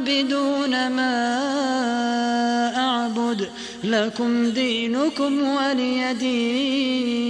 أنتم عابدون ما أعبد لكم دينكم ولي دين.